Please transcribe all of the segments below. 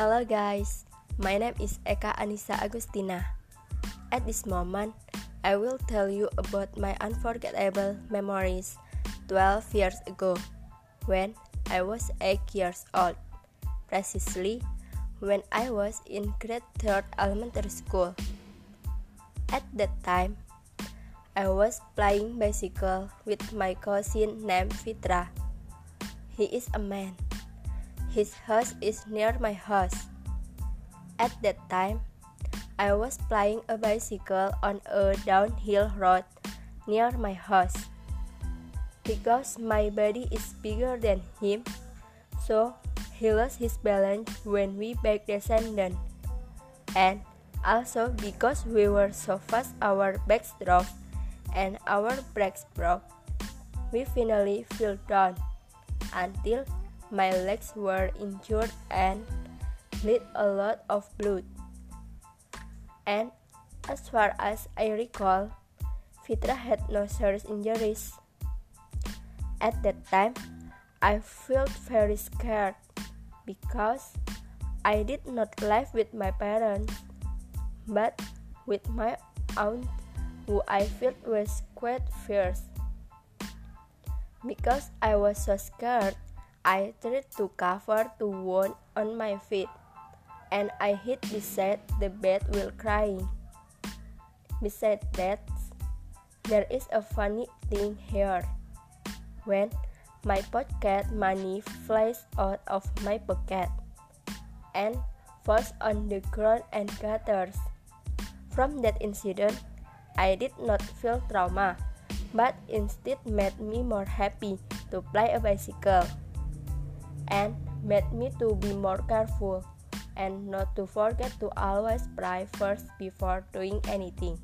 Hello guys, my name is Eka Anissa Agustina. At this moment, I will tell you about my unforgettable memories 12 years ago when I was 8 years old, precisely when I was in grade 3rd elementary school. At that time, I was playing bicycle with my cousin named Fitra. He is a man. His house is near my house. At that time, I was playing a bicycle on a downhill road near my house. Because my body is bigger than him, so he lost his balance when we back descended. And also because we were so fast our backs dropped and our brakes broke. We finally fell down until my legs were injured and bleed a lot of blood. And as far as I recall, Fitra had no serious injuries. At that time, I felt very scared because I did not live with my parents, but with my aunt, who I felt was quite fierce. Because I was so scared, I tried to cover the wound on my feet, and I hid beside the bed while crying. Besides that, there is a funny thing here. When my pocket money flies out of my pocket and falls on the ground and gutters. From that incident, I did not feel trauma, but instead made me more happy to play a bicycle and made me to be more careful and not to forget to always pray first before doing anything.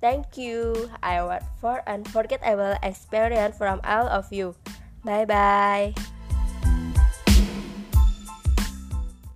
Thank you. I wait for unforgettable experience from all of you. Bye bye.